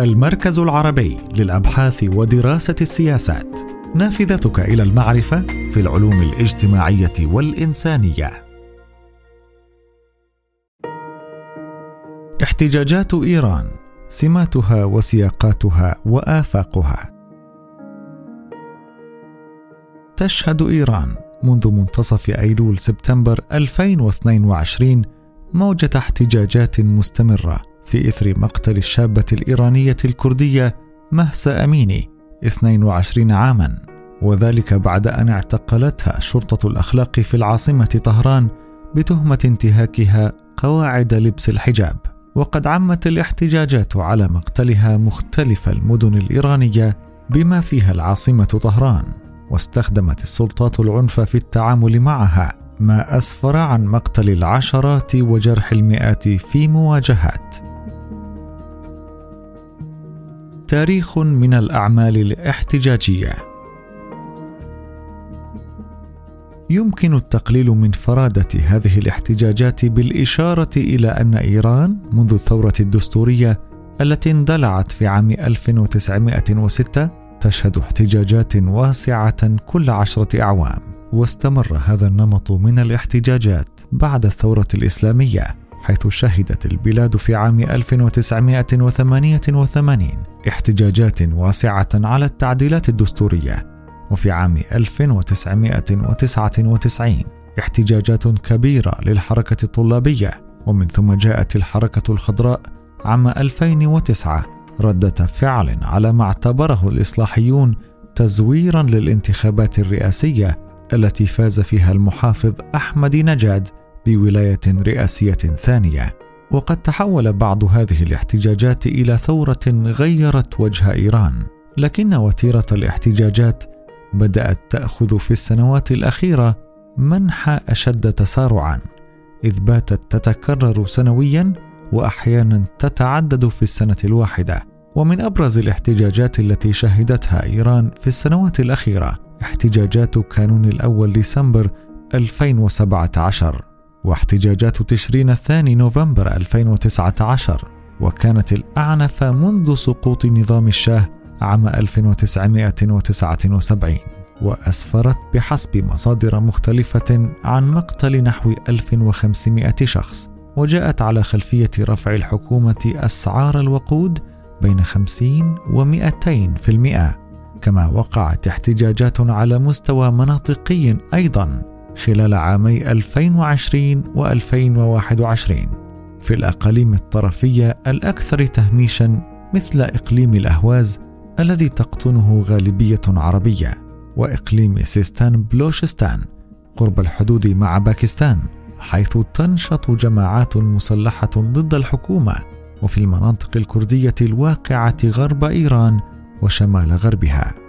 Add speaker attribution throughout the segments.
Speaker 1: المركز العربي للأبحاث ودراسة السياسات. نافذتك إلى المعرفة في العلوم الاجتماعية والإنسانية. احتجاجات إيران سماتها وسياقاتها وآفاقها. تشهد إيران منذ منتصف أيلول سبتمبر 2022 موجة احتجاجات مستمرة. في إثر مقتل الشابة الإيرانية الكردية مهسا أميني 22 عاما. وذلك بعد أن اعتقلتها شرطة الأخلاق في العاصمة طهران بتهمة انتهاكها قواعد لبس الحجاب. وقد عمت الاحتجاجات على مقتلها مختلف المدن الإيرانية بما فيها العاصمة طهران. واستخدمت السلطات العنف في التعامل معها ما أسفر عن مقتل العشرات وجرح المئات في مواجهات. تاريخ من الأعمال الاحتجاجية. يمكن التقليل من فرادة هذه الاحتجاجات بالإشارة إلى أن إيران منذ الثورة الدستورية التي اندلعت في عام 1906 تشهد احتجاجات واسعة كل عشرة أعوام واستمر هذا النمط من الاحتجاجات بعد الثورة الإسلامية. حيث شهدت البلاد في عام 1988 احتجاجات واسعة على التعديلات الدستورية وفي عام 1999 احتجاجات كبيرة للحركة الطلابية ومن ثم جاءت الحركة الخضراء عام 2009 ردة فعل على ما اعتبره الإصلاحيون تزويرا للانتخابات الرئاسية التي فاز فيها المحافظ أحمد نجاد بولاية رئاسية ثانية وقد تحول بعض هذه الاحتجاجات إلى ثورة غيرت وجه إيران. لكن وتيرة الاحتجاجات بدأت تأخذ في السنوات الأخيرة منحى أشد تسارعا إذ باتت تتكرر سنويا وأحيانا تتعدد في السنة الواحدة. ومن أبرز الاحتجاجات التي شهدتها إيران في السنوات الأخيرة احتجاجات كانون الأول ديسمبر 2017 واحتجاجات تشرين الثاني نوفمبر 2019 وكانت الأعنف منذ سقوط نظام الشاه عام 1979 وأسفرت بحسب مصادر مختلفة عن مقتل نحو 1500 شخص وجاءت على خلفية رفع الحكومة أسعار الوقود بين 50 و 200 في المئة كما وقعت احتجاجات على مستوى مناطقي أيضا. خلال عامي 2020 و 2021 في الأقاليم الطرفية الأكثر تهميشا مثل إقليم الأهواز الذي تقطنه غالبية عربية وإقليم سيستان بلوشستان قرب الحدود مع باكستان حيث تنشط جماعات مسلحة ضد الحكومة وفي المناطق الكردية الواقعة غرب إيران وشمال غربها.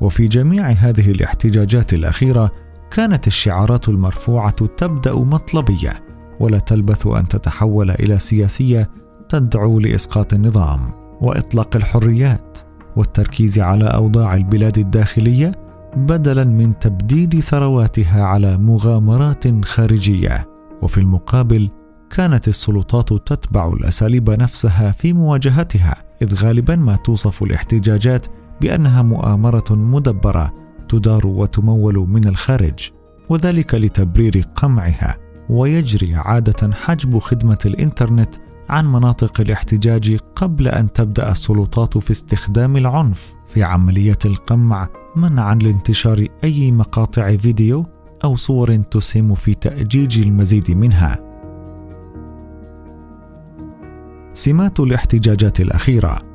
Speaker 1: وفي جميع هذه الاحتجاجات الأخيرة كانت الشعارات المرفوعة تبدأ مطلبية ولا تلبث أن تتحول إلى سياسية تدعو لإسقاط النظام وإطلاق الحريات والتركيز على أوضاع البلاد الداخلية بدلا من تبديد ثرواتها على مغامرات خارجية. وفي المقابل كانت السلطات تتبع الأساليب نفسها في مواجهتها إذ غالبا ما توصف الاحتجاجات بأنها مؤامرة مدبرة تدار وتمول من الخارج وذلك لتبرير قمعها ويجري عادة حجب خدمة الإنترنت عن مناطق الاحتجاج قبل أن تبدأ السلطات في استخدام العنف. في عملية القمع منعا لانتشار أي مقاطع فيديو أو صور تسهم في تأجيج المزيد منها. سمات الاحتجاجات الأخيرة.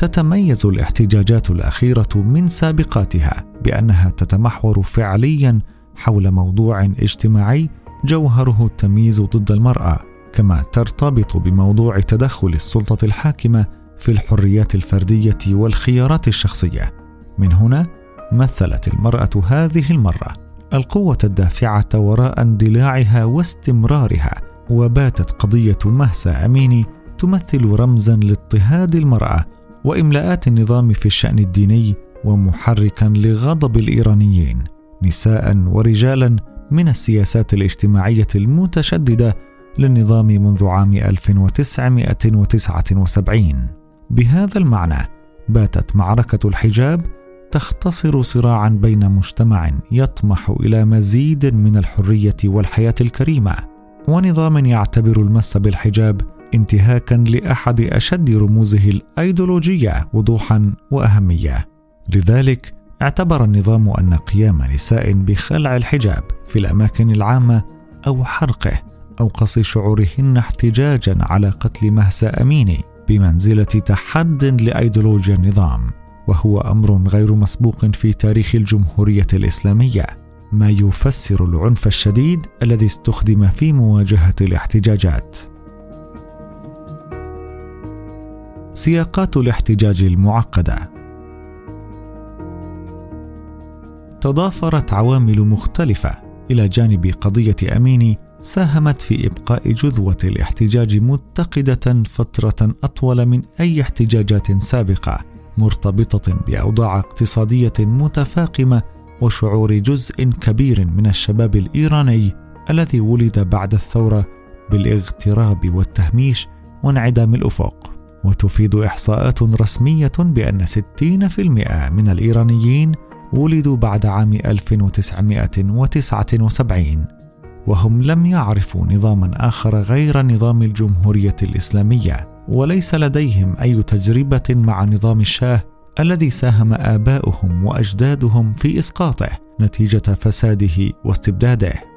Speaker 1: تتميز الاحتجاجات الأخيرة من سابقاتها بأنها تتمحور فعليا حول موضوع اجتماعي جوهره التمييز ضد المرأة كما ترتبط بموضوع تدخل السلطة الحاكمة في الحريات الفردية والخيارات الشخصية. من هنا مثلت المرأة هذه المرة القوة الدافعة وراء اندلاعها واستمرارها وباتت قضية مهسا أميني تمثل رمزا لاضطهاد المرأة وإملاءات النظام في الشأن الديني ومحركا لغضب الإيرانيين نساء ورجالا من السياسات الاجتماعية المتشددة للنظام منذ عام 1979 بهذا المعنى باتت معركة الحجاب تختصر صراعا بين مجتمع يطمح إلى مزيد من الحرية والحياة الكريمة ونظام يعتبر المس بالحجاب انتهاكا لأحد أشد رموزه الأيديولوجية وضوحا وأهمية. لذلك اعتبر النظام أن قيام نساء بخلع الحجاب في الأماكن العامة أو حرقه اوقص شعورهن احتجاجا على قتل مهسا أميني بمنزلة تحد لأيديولوجيا النظام. وهو أمر غير مسبوق في تاريخ الجمهورية الإسلامية. ما يفسر العنف الشديد الذي استخدم في مواجهة الاحتجاجات. سياقات الاحتجاج المعقدة. تضافرت عوامل مختلفة إلى جانب قضية أميني ساهمت في إبقاء جذوة الاحتجاج متقدة فترة أطول من أي احتجاجات سابقة مرتبطة بأوضاع اقتصادية متفاقمة وشعور جزء كبير من الشباب الإيراني الذي ولد بعد الثورة بالإغتراب والتهميش وانعدام الأفق. وتفيد إحصاءات رسمية بأن 60% من الإيرانيين ولدوا بعد عام 1979 وهم لم يعرفوا نظاما آخر غير نظام الجمهورية الإسلامية وليس لديهم أي تجربة مع نظام الشاه الذي ساهم آباؤهم وأجدادهم في إسقاطه نتيجة فساده واستبداده.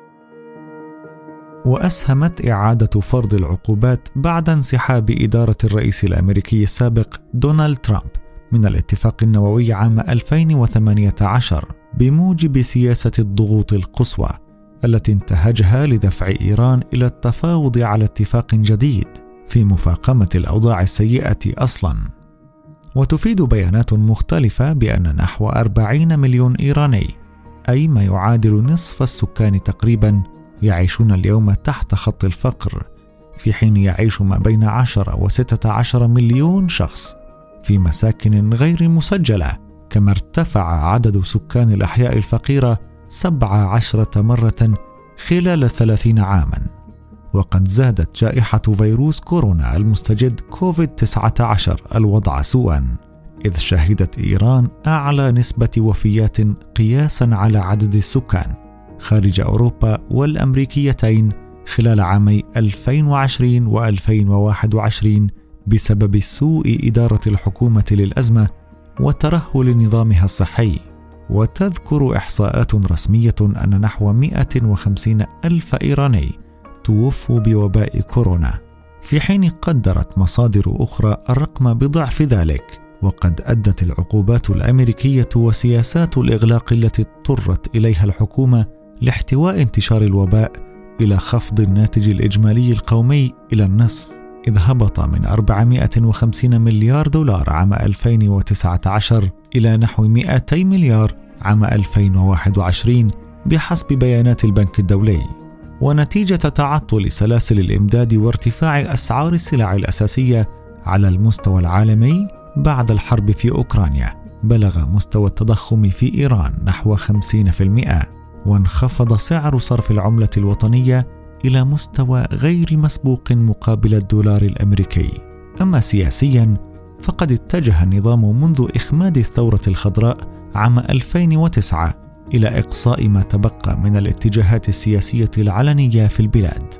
Speaker 1: وأسهمت إعادة فرض العقوبات بعد انسحاب إدارة الرئيس الأمريكي السابق دونالد ترامب من الاتفاق النووي عام 2018 بموجب سياسة الضغوط القصوى التي انتهجها لدفع إيران إلى التفاوض على اتفاق جديد في مفاقمة الأوضاع السيئة أصلا. وتفيد بيانات مختلفة بأن نحو 40 مليون إيراني أي ما يعادل نصف السكان تقريبا يعيشون اليوم تحت خط الفقر في حين يعيش ما بين 10 و 16 مليون شخص في مساكن غير مسجلة كما ارتفع عدد سكان الأحياء الفقيرة سبع عشرة مرة خلال ثلاثين عاما. وقد زادت جائحة فيروس كورونا المستجد كوفيد 19 الوضع سوءا إذ شهدت إيران أعلى نسبة وفيات قياسا على عدد السكان. خارج أوروبا والأمريكيتين خلال عامي 2020 و 2021 بسبب سوء إدارة الحكومة للأزمة وترهل نظامها الصحي. وتذكر إحصاءات رسمية أن نحو 150 ألف إيراني توفوا بوباء كورونا. في حين قدرت مصادر أخرى الرقم بضعف ذلك وقد أدت العقوبات الأمريكية وسياسات الإغلاق التي اضطرت إليها الحكومة لاحتواء انتشار الوباء إلى خفض الناتج الإجمالي القومي إلى النصف إذ هبط من 450 مليار دولار عام 2019 إلى نحو 200 مليار عام 2021 بحسب بيانات البنك الدولي. ونتيجة تعطل سلاسل الإمداد وارتفاع أسعار السلع الأساسية على المستوى العالمي بعد الحرب في أوكرانيا بلغ مستوى التضخم في إيران نحو 50% وانخفض سعر صرف العملة الوطنية إلى مستوى غير مسبوق مقابل الدولار الأمريكي. أما سياسيا فقد اتجه النظام منذ إخماد الثورة الخضراء عام 2009 إلى إقصاء ما تبقى من الاتجاهات السياسية العلنية في البلاد.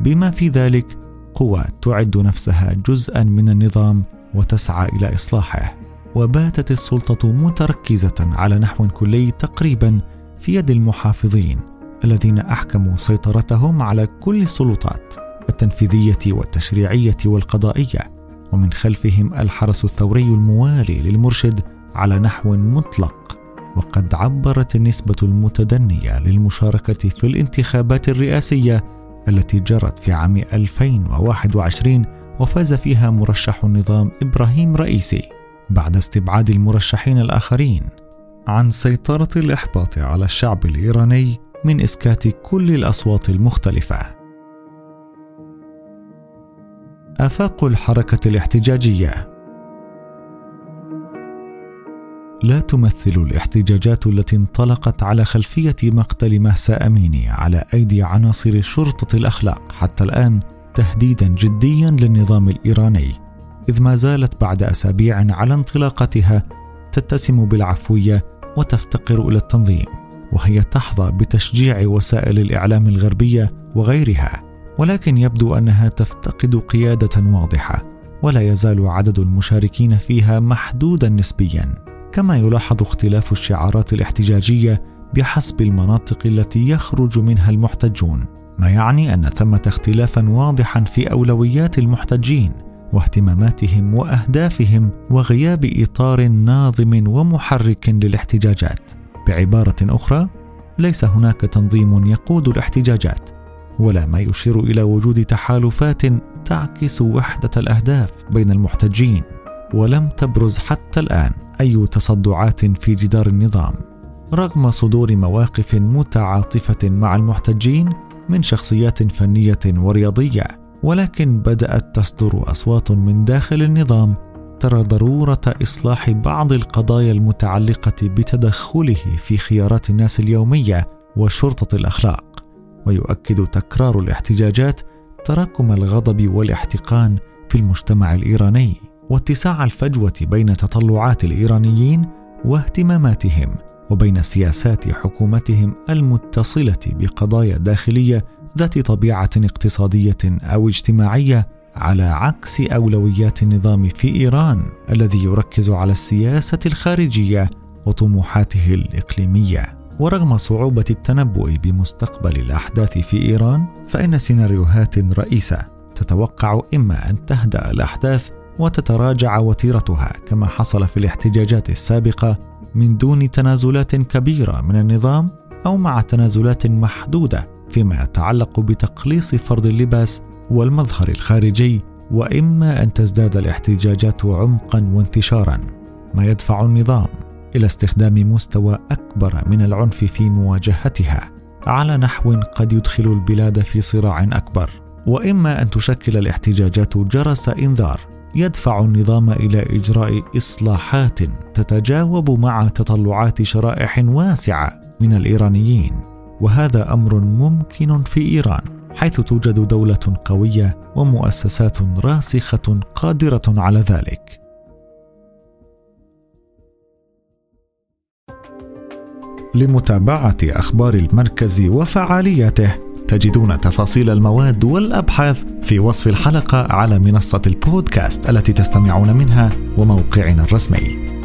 Speaker 1: بما في ذلك قوى تعد نفسها جزءا من النظام وتسعى إلى إصلاحه. وباتت السلطة متركزة على نحو كلي تقريبا في يد المحافظين الذين أحكموا سيطرتهم على كل السلطات التنفيذية والتشريعية والقضائية ومن خلفهم الحرس الثوري الموالي للمرشد على نحو مطلق وقد عبرت النسبة المتدنية للمشاركة في الانتخابات الرئاسية التي جرت في عام 2021 وفاز فيها مرشح النظام إبراهيم رئيسي بعد استبعاد المرشحين الآخرين. عن سيطرة الإحباط على الشعب الإيراني من إسكات كل الأصوات المختلفة. آفاق الحركة الاحتجاجية. لا تمثل الاحتجاجات التي انطلقت على خلفية مقتل مهسا اميني على أيدي عناصر شرطة الأخلاق حتى الآن تهديدا جديا للنظام الإيراني إذ ما زالت بعد أسابيع على انطلاقتها تتسم بالعفوية وتفتقر إلى التنظيم وهي تحظى بتشجيع وسائل الإعلام الغربية وغيرها. ولكن يبدو أنها تفتقد قيادة واضحة ولا يزال عدد المشاركين فيها محدودا نسبيا. كما يلاحظ اختلاف الشعارات الاحتجاجية بحسب المناطق التي يخرج منها المحتجون ما يعني أن ثمة اختلافا واضحا في أولويات المحتجين. واهتماماتهم وأهدافهم وغياب إطار ناظم ومحرك للاحتجاجات. بعبارة أخرى ليس هناك تنظيم يقود الاحتجاجات ولا ما يشير إلى وجود تحالفات تعكس وحدة الأهداف بين المحتجين ولم تبرز حتى الآن أي تصدعات في جدار النظام. رغم صدور مواقف متعاطفة مع المحتجين من شخصيات فنية ورياضية ولكن بدأت تصدر أصوات من داخل النظام ترى ضرورة إصلاح بعض القضايا المتعلقة بتدخله في خيارات الناس اليومية وشرطة الأخلاق ويؤكد تكرار الاحتجاجات تراكم الغضب والاحتقان في المجتمع الإيراني واتساع الفجوة بين تطلعات الإيرانيين واهتماماتهم وبين سياسات حكومتهم المتصلة بقضايا داخلية ذات طبيعة اقتصادية أو اجتماعية على عكس أولويات النظام في إيران الذي يركز على السياسة الخارجية وطموحاته الإقليمية. ورغم صعوبة التنبؤ بمستقبل الأحداث في إيران فإن سيناريوهات رئيسة تتوقع إما أن تهدأ الأحداث وتتراجع وتيرتها كما حصل في الاحتجاجات السابقة من دون تنازلات كبيرة من النظام أو مع تنازلات محدودة فيما يتعلق بتقليص فرض اللباس والمظهر الخارجي وإما أن تزداد الاحتجاجات عمقا وانتشارا. ما يدفع النظام إلى استخدام مستوى أكبر من العنف في مواجهتها. على نحو قد يدخل البلاد في صراع أكبر. وإما أن تشكل الاحتجاجات جرس إنذار. يدفع النظام إلى إجراء إصلاحات تتجاوب مع تطلعات شرائح واسعة من الإيرانيين. وهذا أمر ممكن في إيران حيث توجد دولة قوية ومؤسسات راسخة قادرة على ذلك. لمتابعة أخبار المركز وفعالياته تجدون تفاصيل المواد والأبحاث في وصف الحلقة على منصة البودكاست التي تستمعون منها وموقعنا الرسمي.